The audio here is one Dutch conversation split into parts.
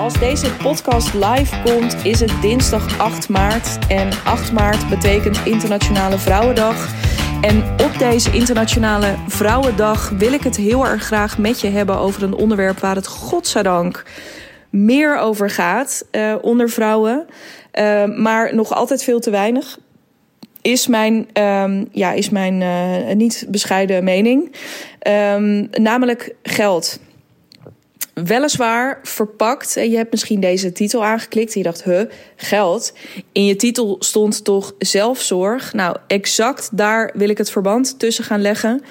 Als deze podcast live komt, is het dinsdag 8 maart. En 8 maart betekent Internationale Vrouwendag. En op deze Internationale Vrouwendag wil ik het heel erg graag met je hebben over een onderwerp waar het godzijdank meer over gaat uh, onder vrouwen. Uh, maar nog altijd veel te weinig. Is mijn, um, ja, is mijn uh, niet bescheiden mening. Um, namelijk geld weliswaar verpakt. En je hebt misschien deze titel aangeklikt. En je dacht, huh, geld. In je titel stond toch zelfzorg. Nou, exact daar wil ik het verband tussen gaan leggen.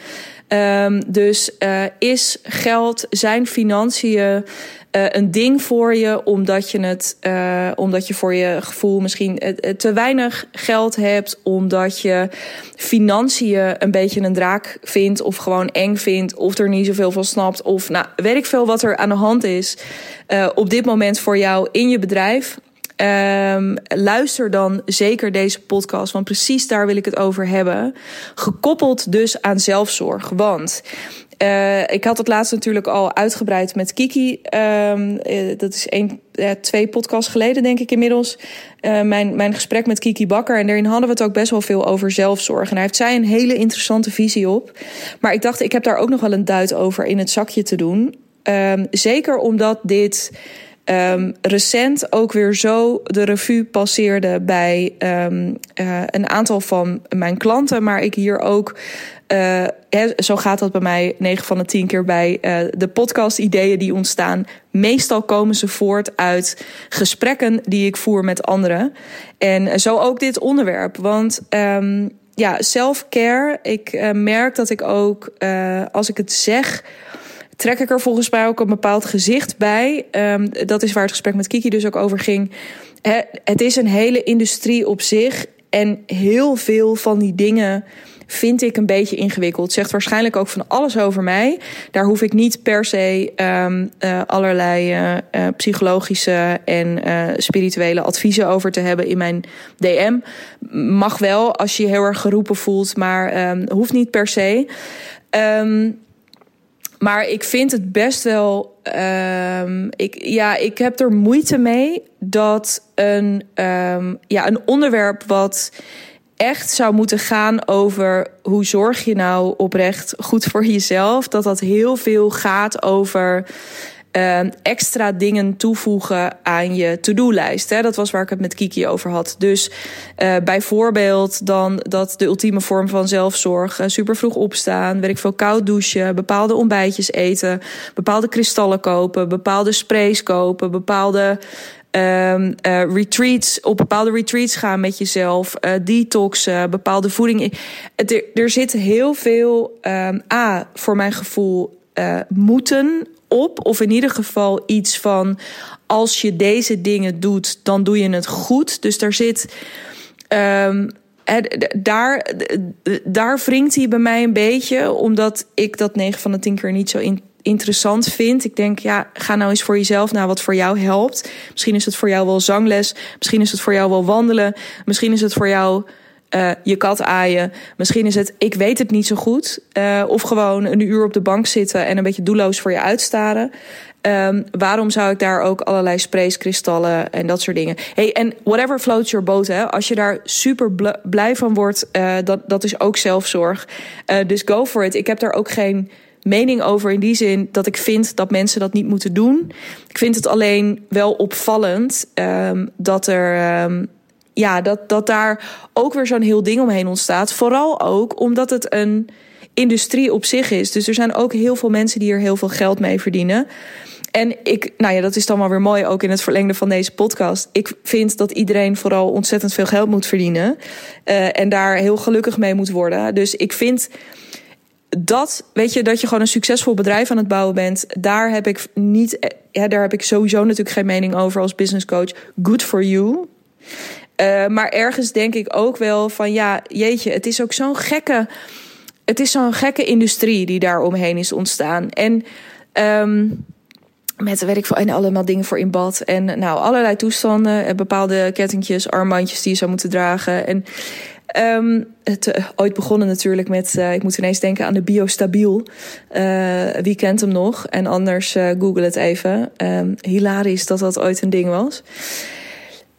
Um, dus uh, is geld, zijn financiën uh, een ding voor je omdat je het, uh, omdat je voor je gevoel misschien te weinig geld hebt, omdat je financiën een beetje een draak vindt of gewoon eng vindt of er niet zoveel van snapt of nou weet ik veel wat er aan de hand is op dit moment voor jou in je bedrijf. Um, luister dan zeker deze podcast, want precies daar wil ik het over hebben. Gekoppeld dus aan zelfzorg. Want uh, ik had het laatst natuurlijk al uitgebreid met Kiki. Um, dat is een, uh, twee podcasts geleden, denk ik inmiddels. mijn, mijn gesprek met Kiki Bakker. En daarin hadden we het ook best wel veel over zelfzorg. En daar heeft zij een hele interessante visie op. Maar ik dacht, ik heb daar ook nog wel een duit over in het zakje te doen. Um, zeker omdat dit um, recent ook weer zo de revue passeerde bij um, een aantal van mijn klanten. Maar ik hier ook. Uh, zo gaat dat bij mij 9 van de 10 keer bij uh, de podcast-ideeën die ontstaan. Meestal komen ze voort uit gesprekken die ik voer met anderen. En zo ook dit onderwerp. Want um, ja, self-care. Ik merk dat ik ook, als ik het zeg trek ik er volgens mij ook een bepaald gezicht bij. Um, dat is waar het gesprek met Kiki dus ook over ging. He, het is een hele industrie op zich. En heel veel van die dingen vind ik een beetje ingewikkeld. Zegt waarschijnlijk ook van alles over mij. Daar hoef ik niet per se um, uh, allerlei uh, uh, psychologische en spirituele adviezen over te hebben in mijn DM. Mag wel als je je heel erg geroepen voelt, maar um, hoeft niet per se. Maar ik vind het best wel. Um, ik, ja, ik heb er moeite mee dat een, um, ja, een onderwerp wat echt zou moeten gaan over hoe zorg je nou oprecht goed voor jezelf, dat dat heel veel gaat over uh, extra dingen toevoegen aan je to-do-lijst. Dat was waar ik het met Kiki over had. Dus uh, bijvoorbeeld dan dat de ultieme vorm van zelfzorg. Uh, super vroeg opstaan, werk veel koud douchen, bepaalde ontbijtjes eten, bepaalde kristallen kopen, bepaalde sprays kopen, bepaalde Um, uh, retreats, op bepaalde retreats gaan met jezelf, detoxen, bepaalde voeding. Er, er zit heel veel um, A, voor mijn gevoel, uh, moeten op. Of in ieder geval iets van als je deze dingen doet, dan doe je het goed. Dus daar zit. Um, daar, daar wringt hij bij mij een beetje, omdat ik dat 9 van de 10 keer niet zo in, interessant vind. Ik denk, ja, ga nou eens voor jezelf naar wat voor jou helpt. Misschien is het voor jou wel zangles, misschien is het voor jou wel wandelen, misschien is het voor jou uh, je kat aaien. Misschien is het, ik weet het niet zo goed. Uh, of gewoon een uur op de bank zitten en een beetje doelloos voor je uitstaren. Um, waarom zou ik daar ook allerlei sprays, kristallen en dat soort dingen. Hey, en whatever floats your boat, hè. Als je daar super blij van wordt, uh, dat, dat is ook zelfzorg. Dus go for it. Ik heb daar ook geen mening over in die zin dat ik vind dat mensen dat niet moeten doen. Ik vind het alleen wel opvallend um, dat er. Um, ja, dat, dat daar ook weer zo'n heel ding omheen ontstaat. Vooral ook omdat het een industrie op zich is. Dus er zijn ook heel veel mensen die er heel veel geld mee verdienen. En ik, nou ja, dat is dan wel weer mooi ook in het verlengde van deze podcast. Ik vind dat iedereen vooral ontzettend veel geld moet verdienen. Uh, en daar heel gelukkig mee moet worden. Dus ik vind dat, weet je, dat je gewoon een succesvol bedrijf aan het bouwen bent. Daar heb ik niet, ja, daar heb ik sowieso natuurlijk geen mening over als business coach. Good for you. Uh, maar ergens denk ik ook wel van ja, jeetje, het is ook zo'n gekke. Het is zo'n gekke industrie die daar omheen is ontstaan. En um, met weet ik veel, en allemaal dingen voor in bad. En nou, allerlei toestanden. En bepaalde kettingjes, armbandjes die je zou moeten dragen. En Um, het, uh, ooit begonnen natuurlijk met, ik moet ineens denken aan de Biostabiel. Wie kent hem nog? En anders google het even. Um, hilarisch dat dat ooit een ding was.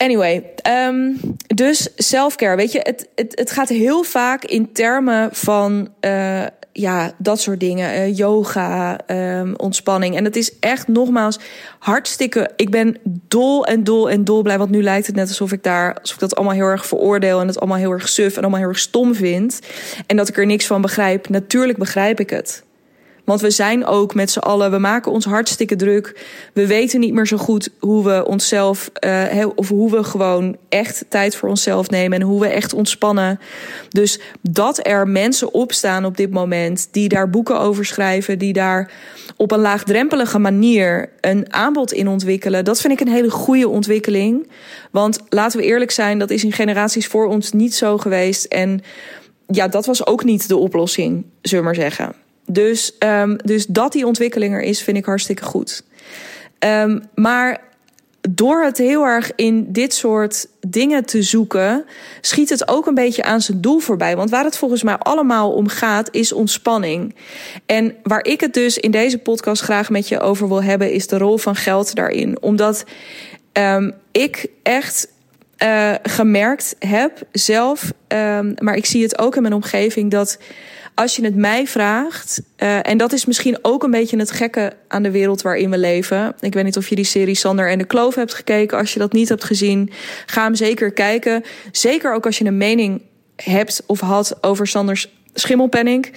Anyway, um, dus selfcare. Weet je, het, het, het gaat heel vaak in termen van ja, dat soort dingen. Uh, yoga, um, ontspanning. En het is echt nogmaals hartstikke. Ik ben dol en dol en dol blij. Want nu lijkt het net alsof ik daar, alsof ik dat allemaal heel erg veroordeel. En het allemaal heel erg suf en allemaal heel erg stom vind. En dat ik er niks van begrijp. Natuurlijk begrijp ik het. Want we zijn ook met z'n allen, we maken ons hartstikke druk. We weten niet meer zo goed hoe we onszelf, uh, of hoe we gewoon echt tijd voor onszelf nemen en hoe we echt ontspannen. Dus dat er mensen opstaan op dit moment die daar boeken over schrijven, die daar op een laagdrempelige manier een aanbod in ontwikkelen, dat vind ik een hele goede ontwikkeling. Want laten we eerlijk zijn, dat is in generaties voor ons niet zo geweest. En ja, dat was ook niet de oplossing, zullen we maar zeggen. Dus, um, dus dat die ontwikkeling er is, vind ik hartstikke goed. Um, maar door het heel erg in dit soort dingen te zoeken, schiet het ook een beetje aan zijn doel voorbij. Want waar het volgens mij allemaal om gaat, is ontspanning. En waar ik het dus in deze podcast graag met je over wil hebben, is de rol van geld daarin. Omdat um, ik echt uh, gemerkt heb zelf, maar ik zie het ook in mijn omgeving, dat als je het mij vraagt, uh, en dat is misschien ook een beetje het gekke aan de wereld waarin we leven. Ik weet niet of je die serie Sander en de Kloof hebt gekeken. Als je dat niet hebt gezien, ga hem zeker kijken. Zeker ook als je een mening hebt of had over Sanders schimmelpenning.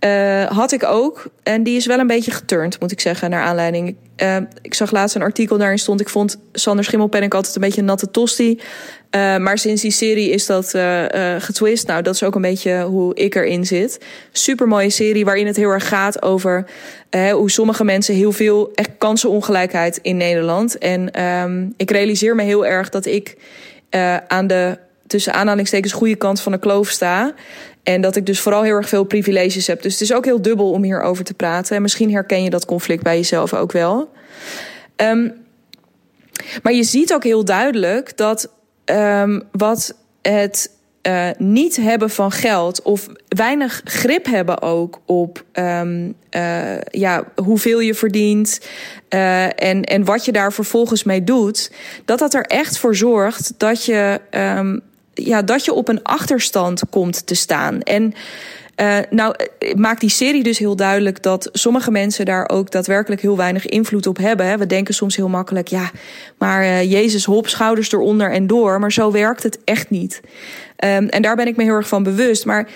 Uh, had ik ook. En die is wel een beetje geturnd, moet ik zeggen, naar aanleiding. Uh, ik zag laatst een artikel daarin stond. Ik vond Sander Schimmelpenning altijd een beetje een natte tosti. Uh, maar sinds die serie is dat getwist. Nou, dat is ook een beetje hoe ik erin zit. Super mooie serie waarin het heel erg gaat over hoe sommige mensen heel veel echt kansenongelijkheid in Nederland. En um, ik realiseer me heel erg dat ik aan de tussen aanhalingstekens goede kant van de kloof sta. En dat ik dus vooral heel erg veel privileges heb. Dus het is ook heel dubbel om hierover te praten. En misschien herken je dat conflict bij jezelf ook wel. Um, maar je ziet ook heel duidelijk dat um, wat het uh, niet hebben van geld of weinig grip hebben ook op um, uh, ja, hoeveel je verdient uh, en, en wat je daar vervolgens mee doet, dat dat er echt voor zorgt dat je um, ja, dat je op een achterstand komt te staan. En uh, nou maakt die serie dus heel duidelijk dat sommige mensen daar ook daadwerkelijk heel weinig invloed op hebben. We denken soms heel makkelijk, ja, maar uh, Jezus, hop, schouders eronder en door. Maar zo werkt het echt niet. Um, en daar ben ik me heel erg van bewust. Maar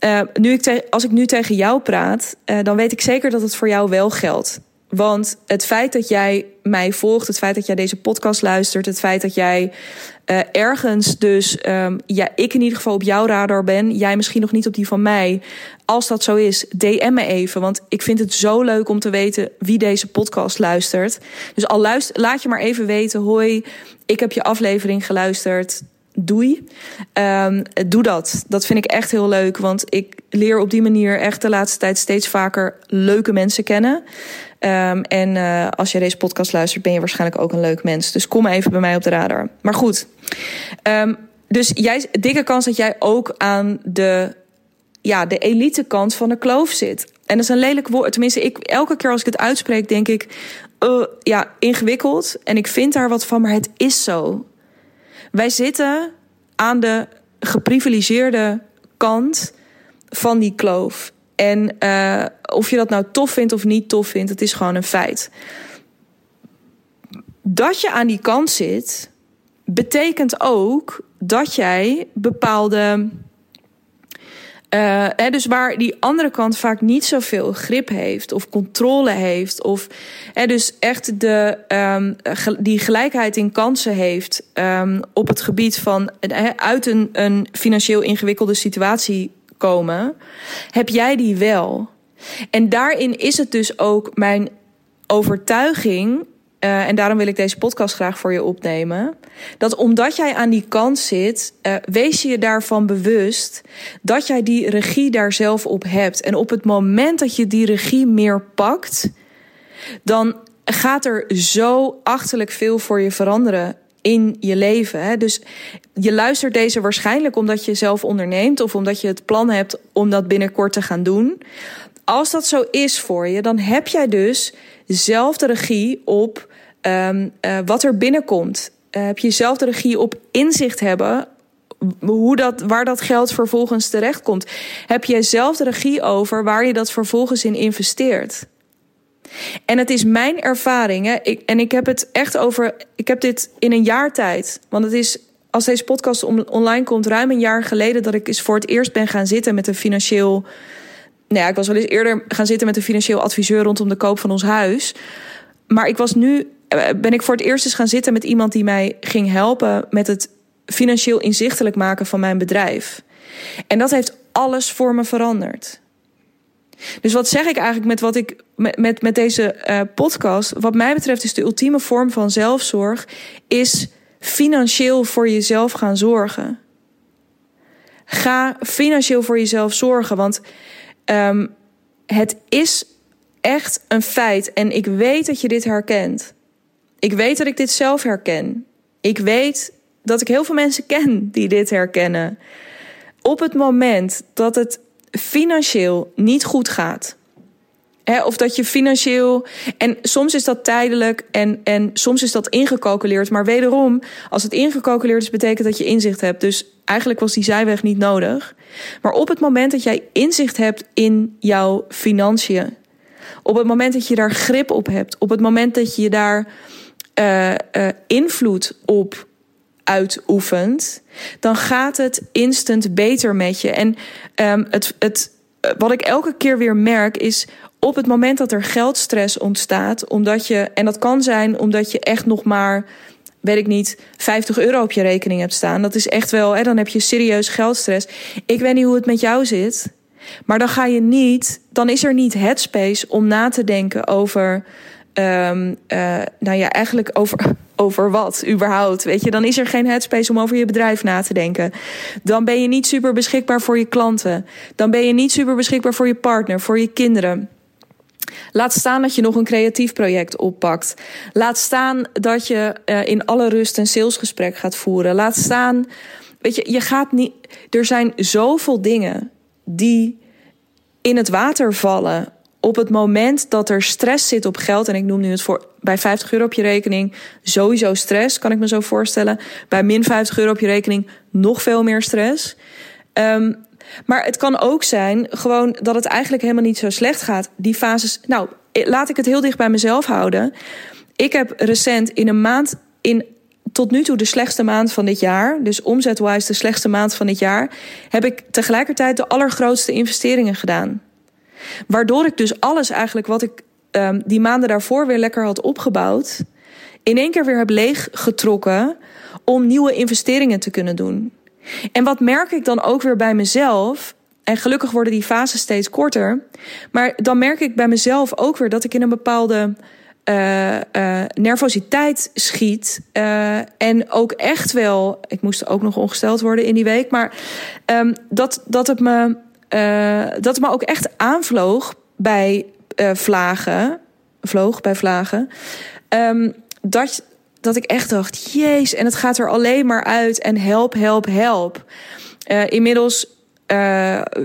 uh, nu ik als ik nu tegen jou praat, dan weet ik zeker dat het voor jou wel geldt. Want het feit dat jij mij volgt, het feit dat jij deze podcast luistert, het feit dat jij uh, ergens dus, um, ja, ik in ieder geval op jouw radar ben, jij misschien nog niet op die van mij. Als dat zo is, DM me even, want ik vind het zo leuk om te weten wie deze podcast luistert. Dus al luister, laat je maar even weten, hoi, ik heb je aflevering geluisterd doei. Um, doe dat. Dat vind ik echt heel leuk. Want ik leer op die manier echt de laatste tijd steeds vaker leuke mensen kennen. Um, en uh, als je deze podcast luistert, ben je waarschijnlijk ook een leuk mens. Dus kom even bij mij op de radar. Maar goed. Um, dus jij, dikke kans dat jij ook aan de, ja, de elite kant van de kloof zit. En dat is een lelijk woord. Tenminste, ik, elke keer als ik het uitspreek, denk ik. Uh, ja, ingewikkeld. En ik vind daar wat van, maar het is zo. Wij zitten aan de geprivilegeerde kant van die kloof. En uh, of je dat nou tof vindt of niet tof vindt, het is gewoon een feit. Dat je aan die kant zit, betekent ook dat jij bepaalde uh, dus waar die andere kant vaak niet zoveel grip heeft of controle heeft, of dus echt de, um, die gelijkheid in kansen heeft um, op het gebied van uit een, een financieel ingewikkelde situatie komen, heb jij die wel. En daarin is het dus ook mijn overtuiging uh, en daarom wil ik deze podcast graag voor je opnemen. Dat omdat jij aan die kant zit, uh, wees je je daarvan bewust dat jij die regie daar zelf op hebt. En op het moment dat je die regie meer pakt, dan gaat er zo achterlijk veel voor je veranderen in je leven. Hè? Dus je luistert deze waarschijnlijk omdat je zelf onderneemt of omdat je het plan hebt om dat binnenkort te gaan doen. Als dat zo is voor je, dan heb jij dus zelf de regie op um, uh, wat er binnenkomt. Uh, heb je zelf de regie op inzicht hebben hoe dat, waar dat geld vervolgens terechtkomt. Heb jij zelf de regie over waar je dat vervolgens in investeert. En het is mijn ervaring, hè, ik, en ik heb het echt over. Ik heb dit in een jaar tijd. Want het is, als deze podcast online komt, ruim een jaar geleden dat ik eens voor het eerst ben gaan zitten met een financieel. Nou ja, ik was wel eens eerder gaan zitten met een financieel adviseur rondom de koop van ons huis. Maar ik was nu. Eh, ben ik voor het eerst eens gaan zitten met iemand die mij ging helpen met het financieel inzichtelijk maken van mijn bedrijf. En dat heeft alles voor me veranderd. Dus wat zeg ik eigenlijk met, wat ik, met, met, met deze uh, podcast? Wat mij betreft is de ultieme vorm van zelfzorg... is financieel voor jezelf gaan zorgen. Ga financieel voor jezelf zorgen, want um, het is echt een feit. En ik weet dat je dit herkent. Ik weet dat ik dit zelf herken. Ik weet dat ik heel veel mensen ken die dit herkennen. Op het moment dat het financieel niet goed gaat. Of dat je financieel. En soms is dat tijdelijk en, en soms is dat ingecalculeerd. Maar wederom, als het ingecalculeerd is, betekent dat je inzicht hebt. Dus eigenlijk was die zijweg niet nodig. Maar op het moment dat jij inzicht hebt in jouw financiën. Op het moment dat je daar grip op hebt. Op het moment dat je daar uh, uh, invloed op uitoefent, dan gaat het instant beter met je. En um, het, het, wat ik elke keer weer merk is op het moment dat er geldstress ontstaat, omdat je, en dat kan zijn omdat je echt nog maar, weet ik niet, 50 euro op je rekening hebt staan. Dat is echt wel, hè, dan heb je serieus geldstress. Ik weet niet hoe het met jou zit, maar dan ga je niet, dan is er niet headspace om na te denken over Um, nou ja, eigenlijk over, over wat überhaupt. Weet je, dan is er geen headspace om over je bedrijf na te denken. Dan ben je niet super beschikbaar voor je klanten. Dan ben je niet super beschikbaar voor je partner, voor je kinderen. Laat staan dat je nog een creatief project oppakt. Laat staan dat je uh, in alle rust een salesgesprek gaat voeren. Laat staan, weet je, je gaat niet. Er zijn zoveel dingen die in het water vallen op het moment dat er stress zit op geld, en ik noem nu het voor bij 50 euro op je rekening, sowieso stress, kan ik me zo voorstellen. Bij min 50 euro op je rekening nog veel meer stress. Um, maar het kan ook zijn gewoon dat het eigenlijk helemaal niet zo slecht gaat. Die fases. Nou, laat ik het heel dicht bij mezelf houden. Ik heb recent in een maand, in tot nu toe de slechtste maand van dit jaar, dus omzetwise de slechtste maand van dit jaar, heb ik tegelijkertijd de allergrootste investeringen gedaan. Waardoor ik dus alles eigenlijk wat ik um, die maanden daarvoor weer lekker had opgebouwd, in één keer weer heb leeggetrokken om nieuwe investeringen te kunnen doen. En wat merk ik dan ook weer bij mezelf? En gelukkig worden die fases steeds korter. Maar dan merk ik bij mezelf ook weer dat ik in een bepaalde uh, uh, nervositeit schiet. Uh, en ook echt wel. Ik moest ook nog ongesteld worden in die week. Maar um, dat, dat het me uh, dat het me ook echt aanvloog bij uh, vlagen. Vloog bij vlagen. Um, dat, dat ik echt dacht, jeez, en het gaat er alleen maar uit. En help, help, help. Uh, inmiddels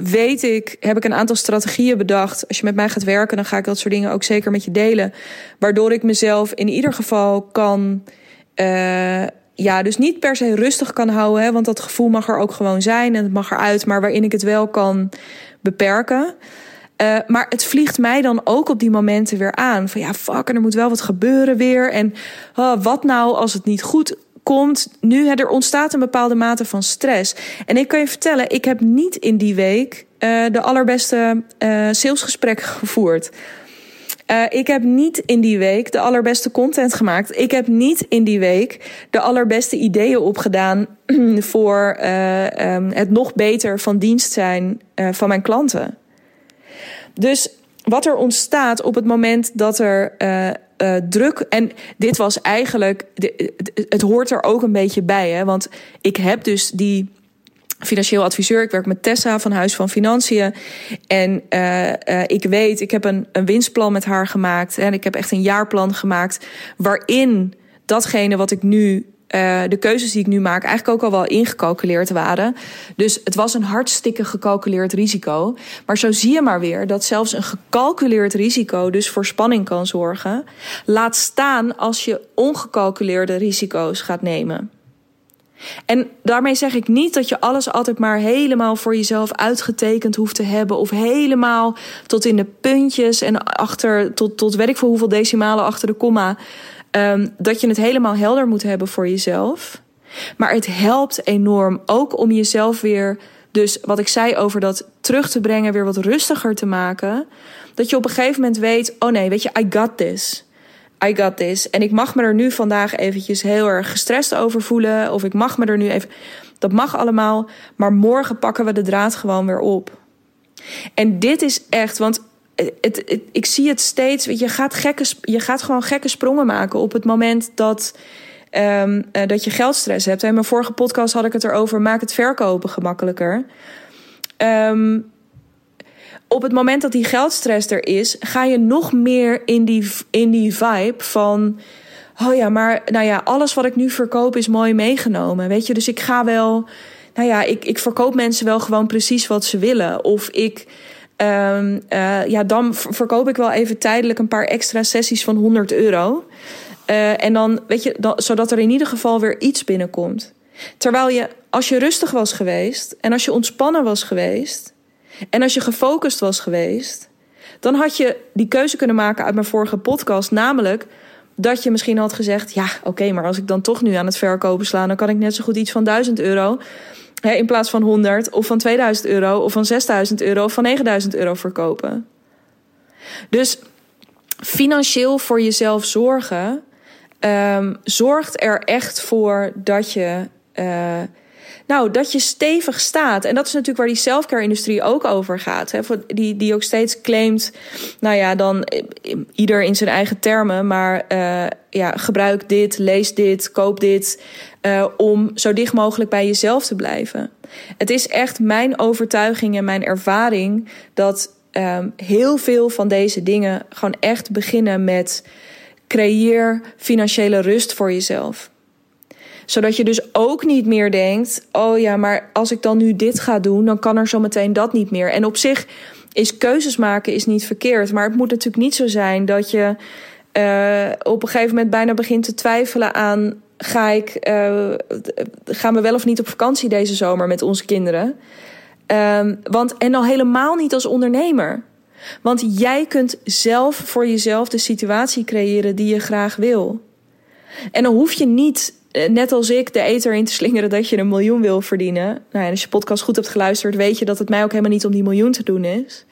weet ik, heb ik een aantal strategieën bedacht. Als je met mij gaat werken, dan ga ik dat soort dingen ook zeker met je delen. Waardoor ik mezelf in ieder geval kan ja, dus niet per se rustig kan houden. Hè, want dat gevoel mag er ook gewoon zijn en het mag eruit. Maar waarin ik het wel kan beperken. Uh, maar het vliegt mij dan ook op die momenten weer aan. Van ja, fuck, en er moet wel wat gebeuren weer. En oh, wat nou als het niet goed komt? Nu, hè, er ontstaat een bepaalde mate van stress. En ik kan je vertellen, ik heb niet in die week uh, de allerbeste uh, salesgesprek gevoerd. Uh, ik heb niet in die week de allerbeste content gemaakt. Ik heb niet in die week de allerbeste ideeën opgedaan voor uh, um, het nog beter van dienst zijn uh, van mijn klanten. Dus wat er ontstaat op het moment dat er druk. En dit was eigenlijk. Het hoort er ook een beetje bij, hè? Want ik heb dus die financieel adviseur. Ik werk met Tessa van Huis van Financiën. En uh, ik weet, ik heb een, een winstplan met haar gemaakt. En ik heb echt een jaarplan gemaakt. Waarin datgene wat ik nu uh, de keuzes die ik nu maak eigenlijk ook al wel ingecalculeerd waren. Dus het was een hartstikke gecalculeerd risico. Maar zo zie je maar weer dat zelfs een gecalculeerd risico dus voor spanning kan zorgen. Laat staan als je ongecalculeerde risico's gaat nemen. En daarmee zeg ik niet dat je alles altijd maar helemaal voor jezelf uitgetekend hoeft te hebben. Of helemaal tot in de puntjes en achter, tot, tot weet ik voor hoeveel decimalen achter de komma. Um, dat je het helemaal helder moet hebben voor jezelf. Maar het helpt enorm ook om jezelf weer, dus wat ik zei over dat terug te brengen, weer wat rustiger te maken. Dat je op een gegeven moment weet: oh nee, weet je, I got this. I got this. En ik mag me er nu vandaag eventjes heel erg gestrest over voelen. Of ik mag me er nu even. Dat mag allemaal. Maar morgen pakken we de draad gewoon weer op. En dit is echt, want het, ik zie het steeds. Je gaat, gekke, je gaat gewoon gekke sprongen maken op het moment dat, um, dat je geldstress hebt. In mijn vorige podcast had ik het erover: maak het verkopen gemakkelijker. Um, op het moment dat die geldstress er is, ga je nog meer in die, in die vibe van. Oh ja, maar nou ja, alles wat ik nu verkoop is mooi meegenomen. Weet je, dus ik ga wel. Nou ja, ik, ik verkoop mensen wel gewoon precies wat ze willen. Of ik. Um, uh, ja, dan verkoop ik wel even tijdelijk een paar extra sessies van 100 euro. Uh, en dan, weet je, dan, zodat er in ieder geval weer iets binnenkomt. Terwijl je, als je rustig was geweest en als je ontspannen was geweest, en als je gefocust was geweest, dan had je die keuze kunnen maken uit mijn vorige podcast. Namelijk dat je misschien had gezegd: Ja, oké, maar als ik dan toch nu aan het verkopen sla, dan kan ik net zo goed iets van 1000 euro. Hè, in plaats van 100 of van 2000 euro of van 6000 euro of van 9000 euro verkopen. Dus financieel voor jezelf zorgen um, zorgt er echt voor dat je. Uh, nou, dat je stevig staat. En dat is natuurlijk waar die selfcare-industrie ook over gaat. Hè? Die, die ook steeds claimt, nou ja, dan eh, ieder in zijn eigen termen, maar uh, ja, gebruik dit, lees dit, koop dit, om zo dicht mogelijk bij jezelf te blijven. Het is echt mijn overtuiging en mijn ervaring dat um, heel veel van deze dingen gewoon echt beginnen met creëer financiële rust voor jezelf zodat je dus ook niet meer denkt: oh ja, maar als ik dan nu dit ga doen, dan kan er zo meteen dat niet meer. En op zich is keuzes maken is niet verkeerd. Maar het moet natuurlijk niet zo zijn dat je uh, op een gegeven moment bijna begint te twijfelen aan. Ga ik, uh, gaan we wel of niet op vakantie deze zomer met onze kinderen? Um, want, en al helemaal niet als ondernemer. Want jij kunt zelf voor jezelf de situatie creëren die je graag wil. En dan hoef je niet eh, net als ik de eter in te slingeren dat je een miljoen wil verdienen. Nou als je podcast goed hebt geluisterd, weet je dat het mij ook helemaal niet om die miljoen te doen is.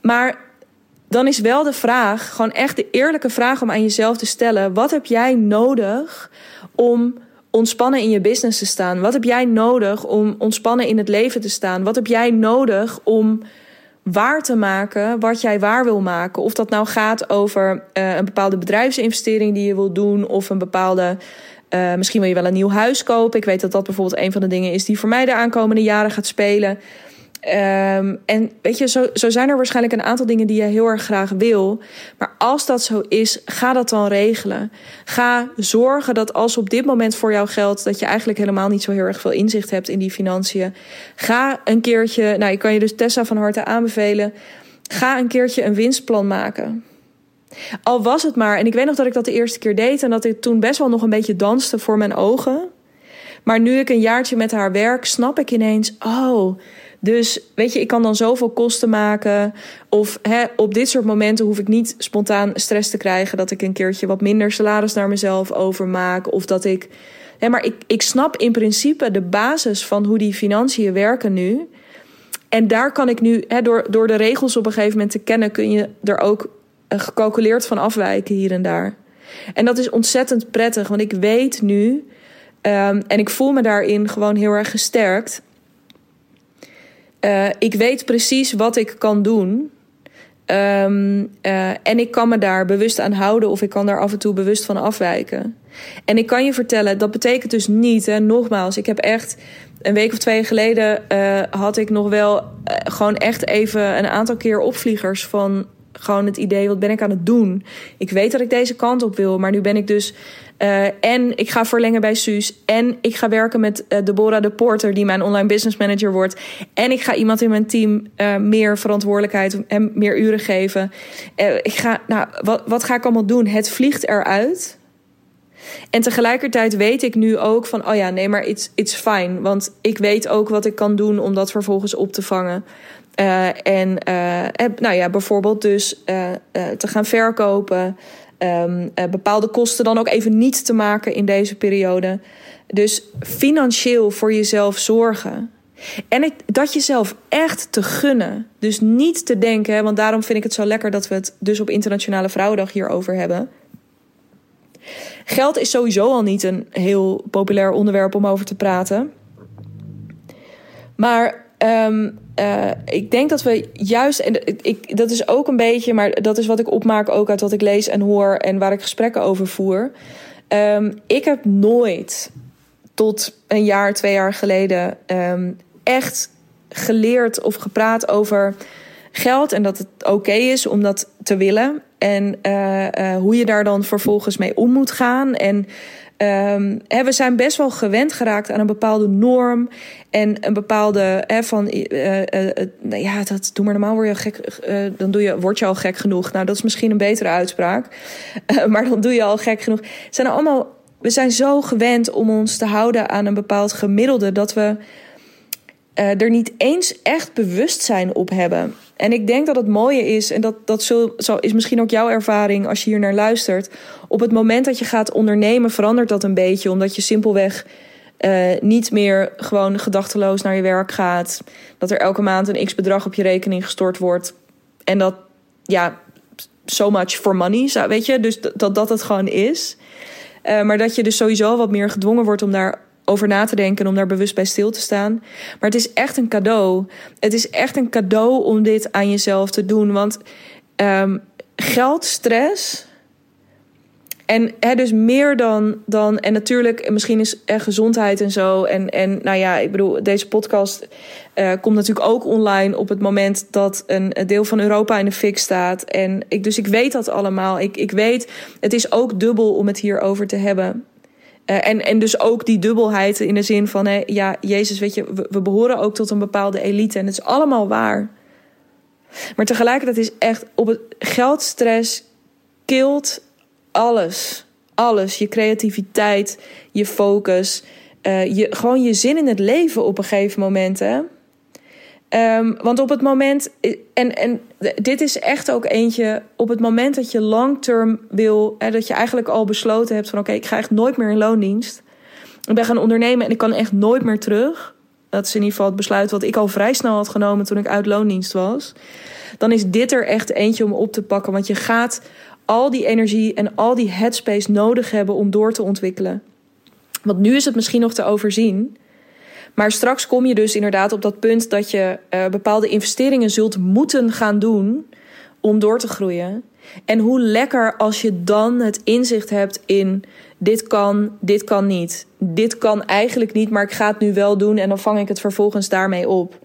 Maar dan is wel de vraag, gewoon echt de eerlijke vraag om aan jezelf te stellen: wat heb jij nodig om ontspannen in je business te staan? Wat heb jij nodig om ontspannen in het leven te staan? Wat heb jij nodig om waar te maken wat jij waar wil maken? Of dat nou gaat over uh, een bepaalde bedrijfsinvestering die je wil doen, of een bepaalde uh, misschien wil je wel een nieuw huis kopen. Ik weet dat dat bijvoorbeeld een van de dingen is die voor mij de aankomende jaren gaat spelen. Um, en weet je, zo, zo zijn er waarschijnlijk een aantal dingen die je heel erg graag wil. Maar als dat zo is, ga dat dan regelen. Ga zorgen dat als op dit moment voor jou geldt dat je eigenlijk helemaal niet zo heel erg veel inzicht hebt in die financiën. Ga een keertje, nou, ik kan je dus Tessa van harte aanbevelen. Ga een keertje een winstplan maken. Al was het maar, en ik weet nog dat ik dat de eerste keer deed en dat ik toen best wel nog een beetje danste voor mijn ogen. Maar nu ik een jaartje met haar werk, snap ik ineens, oh, dus weet je, ik kan dan zoveel kosten maken. Of hè, op dit soort momenten hoef ik niet spontaan stress te krijgen dat ik een keertje wat minder salaris naar mezelf overmaak. Of dat ik. Hè, maar ik, ik snap in principe de basis van hoe die financiën werken nu. En daar kan ik nu, hè, door, door de regels op een gegeven moment te kennen, kun je er ook gecalculeerd van afwijken hier en daar. En dat is ontzettend prettig, want ik weet nu, um, en ik voel me daarin gewoon heel erg gesterkt. Uh, ik weet precies wat ik kan doen. Um, uh, en ik kan me daar bewust aan houden of ik kan daar af en toe bewust van afwijken. En ik kan je vertellen, dat betekent dus niet, hè, nogmaals, ik heb echt een week of twee geleden uh, had ik nog wel gewoon echt even een aantal keer opvliegers van gewoon het idee, wat ben ik aan het doen? Ik weet dat ik deze kant op wil, maar nu ben ik dus Uh, en ik ga verlengen bij Suus. En ik ga werken met uh, Deborah de Porter, die mijn online business manager wordt. En ik ga iemand in mijn team uh, meer verantwoordelijkheid en meer uren geven. ik ga, nou, wat, wat ga ik allemaal doen? Het vliegt eruit. En tegelijkertijd weet ik nu ook van, oh ja, nee, maar it's, it's fine. Want ik weet ook wat ik kan doen om dat vervolgens op te vangen. Uh, en uh, nou ja, bijvoorbeeld dus te gaan verkopen. Um, bepaalde kosten dan ook even niet te maken in deze periode. Dus financieel voor jezelf zorgen. En dat jezelf echt te gunnen. Dus niet te denken, want daarom vind ik het zo lekker dat we het dus op Internationale Vrouwendag hierover hebben. Geld is sowieso al niet een heel populair onderwerp om over te praten. Maar um, ik denk dat we juist, en ik, dat is ook een beetje, maar dat is wat ik opmaak ook uit wat ik lees en hoor en waar ik gesprekken over voer. Um, ik heb nooit tot een jaar, twee jaar geleden um, echt geleerd of gepraat over geld en dat het oké is om dat te willen. En uh, uh, hoe je daar dan vervolgens mee om moet gaan. En Um, we zijn best wel gewend geraakt aan een bepaalde norm en een bepaalde he, van uh, uh, uh, ja, dat doe maar normaal word je gek, dan doe je, word je al gek genoeg. Nou, dat is misschien een betere uitspraak, maar dan doe je al gek genoeg. Allemaal, we zijn zo gewend om ons te houden aan een bepaald gemiddelde dat we er niet eens echt bewustzijn op hebben. En ik denk dat het mooie is, en dat, dat zo, is misschien ook jouw ervaring als je hier naar luistert. Op het moment dat je gaat ondernemen, verandert dat een beetje, omdat je simpelweg uh, niet meer gewoon gedachteloos naar je werk gaat. Dat er elke maand een x bedrag op je rekening gestort wordt. En dat, ja, so much for money, weet je. Dus dat dat het gewoon is. Uh, maar dat je dus sowieso wat meer gedwongen wordt om daar over na te denken, om daar bewust bij stil te staan. Maar het is echt een cadeau. Het is echt een cadeau om dit aan jezelf te doen. Want um, geld, stress. En hè, dus meer dan, dan. En natuurlijk, misschien is er gezondheid en zo. En, en nou ja, ik bedoel, deze podcast uh, komt natuurlijk ook online op het moment dat een deel van Europa in de fik staat. En ik, dus ik weet dat allemaal. Ik, ik weet, het is ook dubbel om het hierover te hebben. Uh, en, en dus ook die dubbelheid in de zin van, hè, ja, Jezus, weet je, we, behoren ook tot een bepaalde elite en het is allemaal waar. Maar tegelijkertijd is echt op het geldstress kilt alles. Alles. Je creativiteit, je focus, uh, je, gewoon je zin in het leven op een gegeven moment. Hè? Um, want op het moment, en, en dit is echt ook eentje, op het moment dat je long-term wil, hè, dat je eigenlijk al besloten hebt van oké, ik ga echt nooit meer in loondienst. Ik ben gaan ondernemen en ik kan echt nooit meer terug. Dat is in ieder geval het besluit wat ik al vrij snel had genomen toen ik uit loondienst was. Dan is dit er echt eentje om op te pakken. Want je gaat al die energie en al die headspace nodig hebben om door te ontwikkelen. Want nu is het misschien nog te overzien. Maar straks kom je dus inderdaad op dat punt dat je uh, bepaalde investeringen zult moeten gaan doen om door te groeien. En hoe lekker als je dan het inzicht hebt in dit kan, dit kan niet. Dit kan eigenlijk niet, maar ik ga het nu wel doen en dan vang ik het vervolgens daarmee op.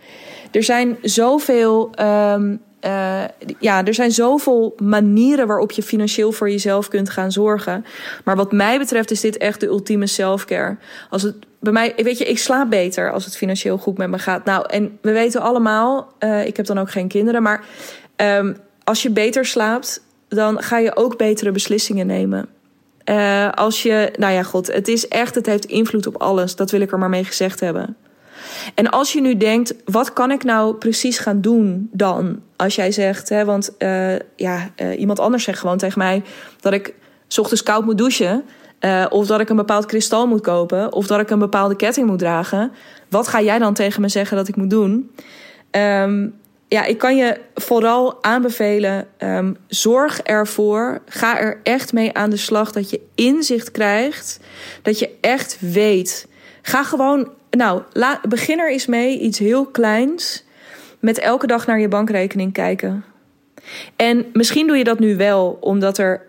Er zijn zoveel um, uh, ja, er zijn zoveel manieren waarop je financieel voor jezelf kunt gaan zorgen. Maar wat mij betreft is dit echt de ultieme selfcare. Als het bij mij, weet je, ik slaap beter als het financieel goed met me gaat. Nou, en we weten allemaal, uh, ik heb dan ook geen kinderen, maar um, als je beter slaapt, dan ga je ook betere beslissingen nemen. Uh, als je, nou ja, god, het is echt, het heeft invloed op alles. Dat wil ik er maar mee gezegd hebben. En als je nu denkt, wat kan ik nou precies gaan doen dan? Als jij zegt, hè, want uh, ja, uh, iemand anders zegt gewoon tegen mij dat ik s ochtends koud moet douchen. Uh, of dat ik een bepaald kristal moet kopen. Of dat ik een bepaalde ketting moet dragen. Wat ga jij dan tegen me zeggen dat ik moet doen? Um, ja, ik kan je vooral aanbevelen: um, zorg ervoor. Ga er echt mee aan de slag dat je inzicht krijgt. Dat je echt weet. Ga gewoon nou, la, begin er eens mee, iets heel kleins, met elke dag naar je bankrekening kijken. En misschien doe je dat nu wel omdat er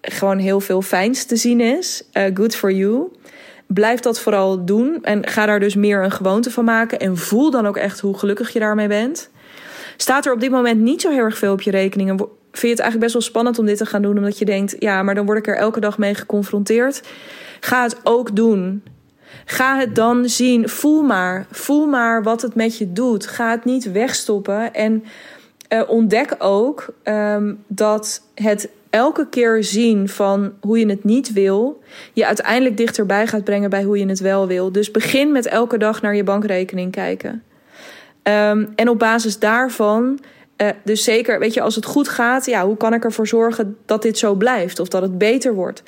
gewoon heel veel fijns te zien is. Uh, good for you. Blijf dat vooral doen en ga daar dus meer een gewoonte van maken. En voel dan ook echt hoe gelukkig je daarmee bent. Staat er op dit moment niet zo heel erg veel op je rekening vind je het eigenlijk best wel spannend om dit te gaan doen, omdat je denkt, ja, maar dan word ik er elke dag mee geconfronteerd. Ga het ook doen. Ga het dan zien. Voel maar. Voel maar wat het met je doet. Ga het niet wegstoppen. En uh, ontdek ook um, dat het elke keer zien van hoe je het niet wil, je uiteindelijk dichterbij gaat brengen bij hoe je het wel wil. Dus begin met elke dag naar je bankrekening kijken. Um, en op basis daarvan, uh, dus zeker, weet je, als het goed gaat, ja, hoe kan ik ervoor zorgen dat dit zo blijft of dat het beter wordt?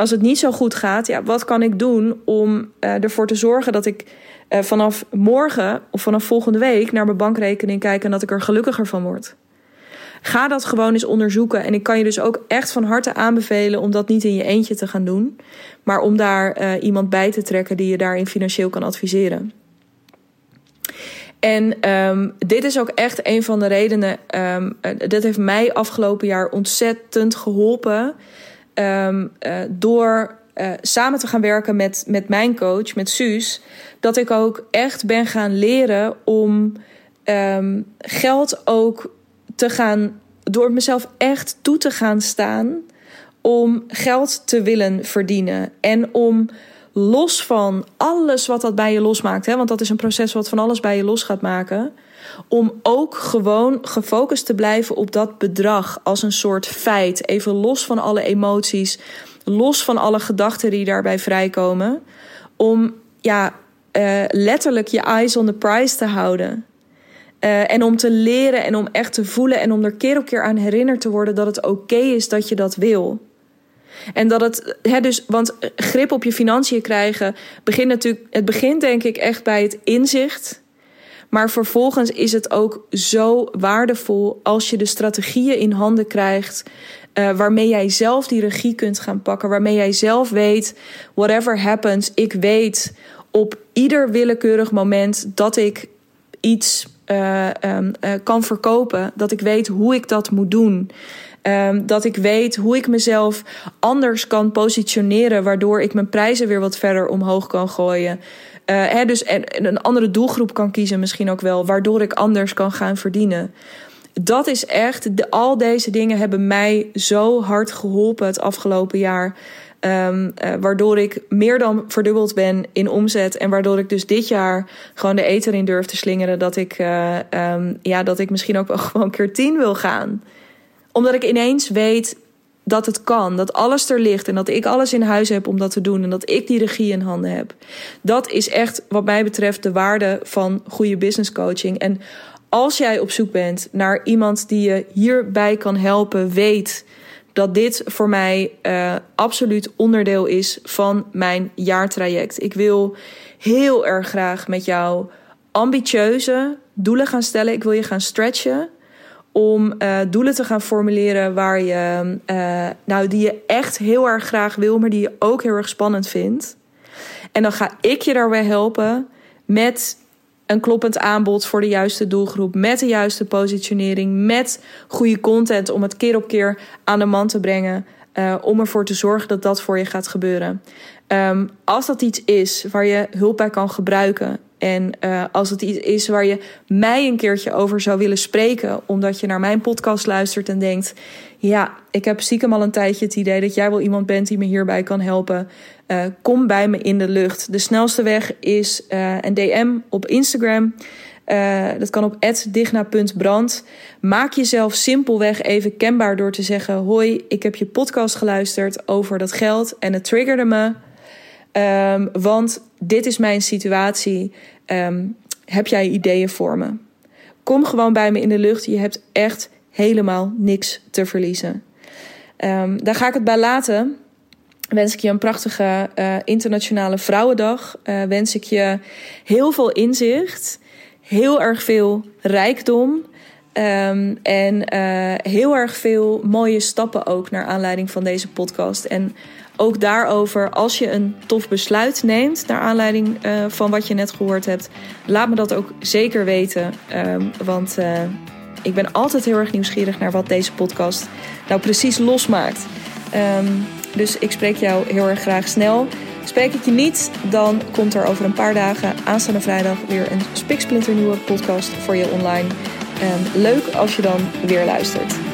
Als het niet zo goed gaat, ja, wat kan ik doen om uh, ervoor te zorgen dat ik uh, vanaf morgen of vanaf volgende week naar mijn bankrekening kijk en dat ik er gelukkiger van word? Ga dat gewoon eens onderzoeken. En ik kan je dus ook echt van harte aanbevelen om dat niet in je eentje te gaan doen, maar om daar uh, iemand bij te trekken die je daarin financieel kan adviseren. En um, dit is ook echt een van de redenen. Um, dit heeft mij afgelopen jaar ontzettend geholpen. Um, uh, door uh, samen te gaan werken met, met mijn coach, met Suus. Dat ik ook echt ben gaan leren om geld ook te gaan. Door mezelf echt toe te gaan staan. Om geld te willen verdienen. En om los van alles wat dat bij je losmaakt, hè, want dat is een proces wat van alles bij je los gaat maken, om ook gewoon gefocust te blijven op dat bedrag als een soort feit, even los van alle emoties, los van alle gedachten die daarbij vrijkomen, om ja, uh, letterlijk je eyes on the prize te houden. Uh, en om te leren en om echt te voelen en om er keer op keer aan herinnerd te worden dat het oké is dat je dat wil. En dat het, hè, dus, want grip op je financiën krijgen, begint natuurlijk, het begint denk ik echt bij het inzicht. Maar vervolgens is het ook zo waardevol als je de strategieën in handen krijgt. Uh, waarmee jij zelf die regie kunt gaan pakken. Waarmee jij zelf weet, whatever happens, ik weet op ieder willekeurig moment dat ik iets uh, um, uh, kan verkopen. Dat ik weet hoe ik dat moet doen. Um, dat ik weet hoe ik mezelf anders kan positioneren, waardoor ik mijn prijzen weer wat verder omhoog kan gooien. Uh, hè, dus en, een andere doelgroep kan kiezen, misschien ook wel, waardoor ik anders kan gaan verdienen. Dat is echt, de, al deze dingen hebben mij zo hard geholpen het afgelopen jaar. Um, uh, waardoor ik meer dan verdubbeld ben in omzet. En waardoor ik dus dit jaar gewoon de eten in durf te slingeren. Dat ik, uh, um, ja, dat ik misschien ook wel gewoon keer tien wil gaan omdat ik ineens weet dat het kan, dat alles er ligt en dat ik alles in huis heb om dat te doen en dat ik die regie in handen heb. Dat is echt, wat mij betreft, de waarde van goede business coaching. En als jij op zoek bent naar iemand die je hierbij kan helpen, weet dat dit voor mij uh, absoluut onderdeel is van mijn jaartraject. Ik wil heel erg graag met jou ambitieuze doelen gaan stellen. Ik wil je gaan stretchen om uh, doelen te gaan formuleren waar je, uh, nou, die je echt heel erg graag wil, maar die je ook heel erg spannend vindt. En dan ga ik je daarbij helpen met een kloppend aanbod voor de juiste doelgroep, met de juiste positionering, met goede content om het keer op keer aan de man te brengen. Uh, om ervoor te zorgen dat dat voor je gaat gebeuren. Um, als dat iets is waar je hulp bij kan gebruiken en uh, als het iets is waar je mij een keertje over zou willen spreken, omdat je naar mijn podcast luistert en denkt: Ja, ik heb stiekem al een tijdje het idee dat jij wel iemand bent die me hierbij kan helpen. Uh, kom bij me in de lucht. De snelste weg is uh, een DM op Instagram. dat kan op digna.brand. Maak jezelf simpelweg even kenbaar door te zeggen: Hoi, ik heb je podcast geluisterd over dat geld en het triggerde me. Um, want dit is mijn situatie. Um, heb jij ideeën voor me? Kom gewoon bij me in de lucht. Je hebt echt helemaal niks te verliezen. Um, daar ga ik het bij laten. Wens ik je een prachtige uh, internationale vrouwendag. Uh, wens ik je heel veel inzicht. Heel erg veel rijkdom. En uh, heel erg veel mooie stappen ook naar aanleiding van deze podcast. En ook daarover, als je een tof besluit neemt naar aanleiding uh, van wat je net gehoord hebt, laat me dat ook zeker weten. Um, want uh, ik ben altijd heel erg nieuwsgierig naar wat deze podcast nou precies losmaakt. Um, dus ik spreek jou heel erg graag snel. Spreek ik je niet, dan komt er over een paar dagen, aanstaande vrijdag, weer een spiksplinter nieuwe podcast voor je online. Um, leuk als je dan weer luistert.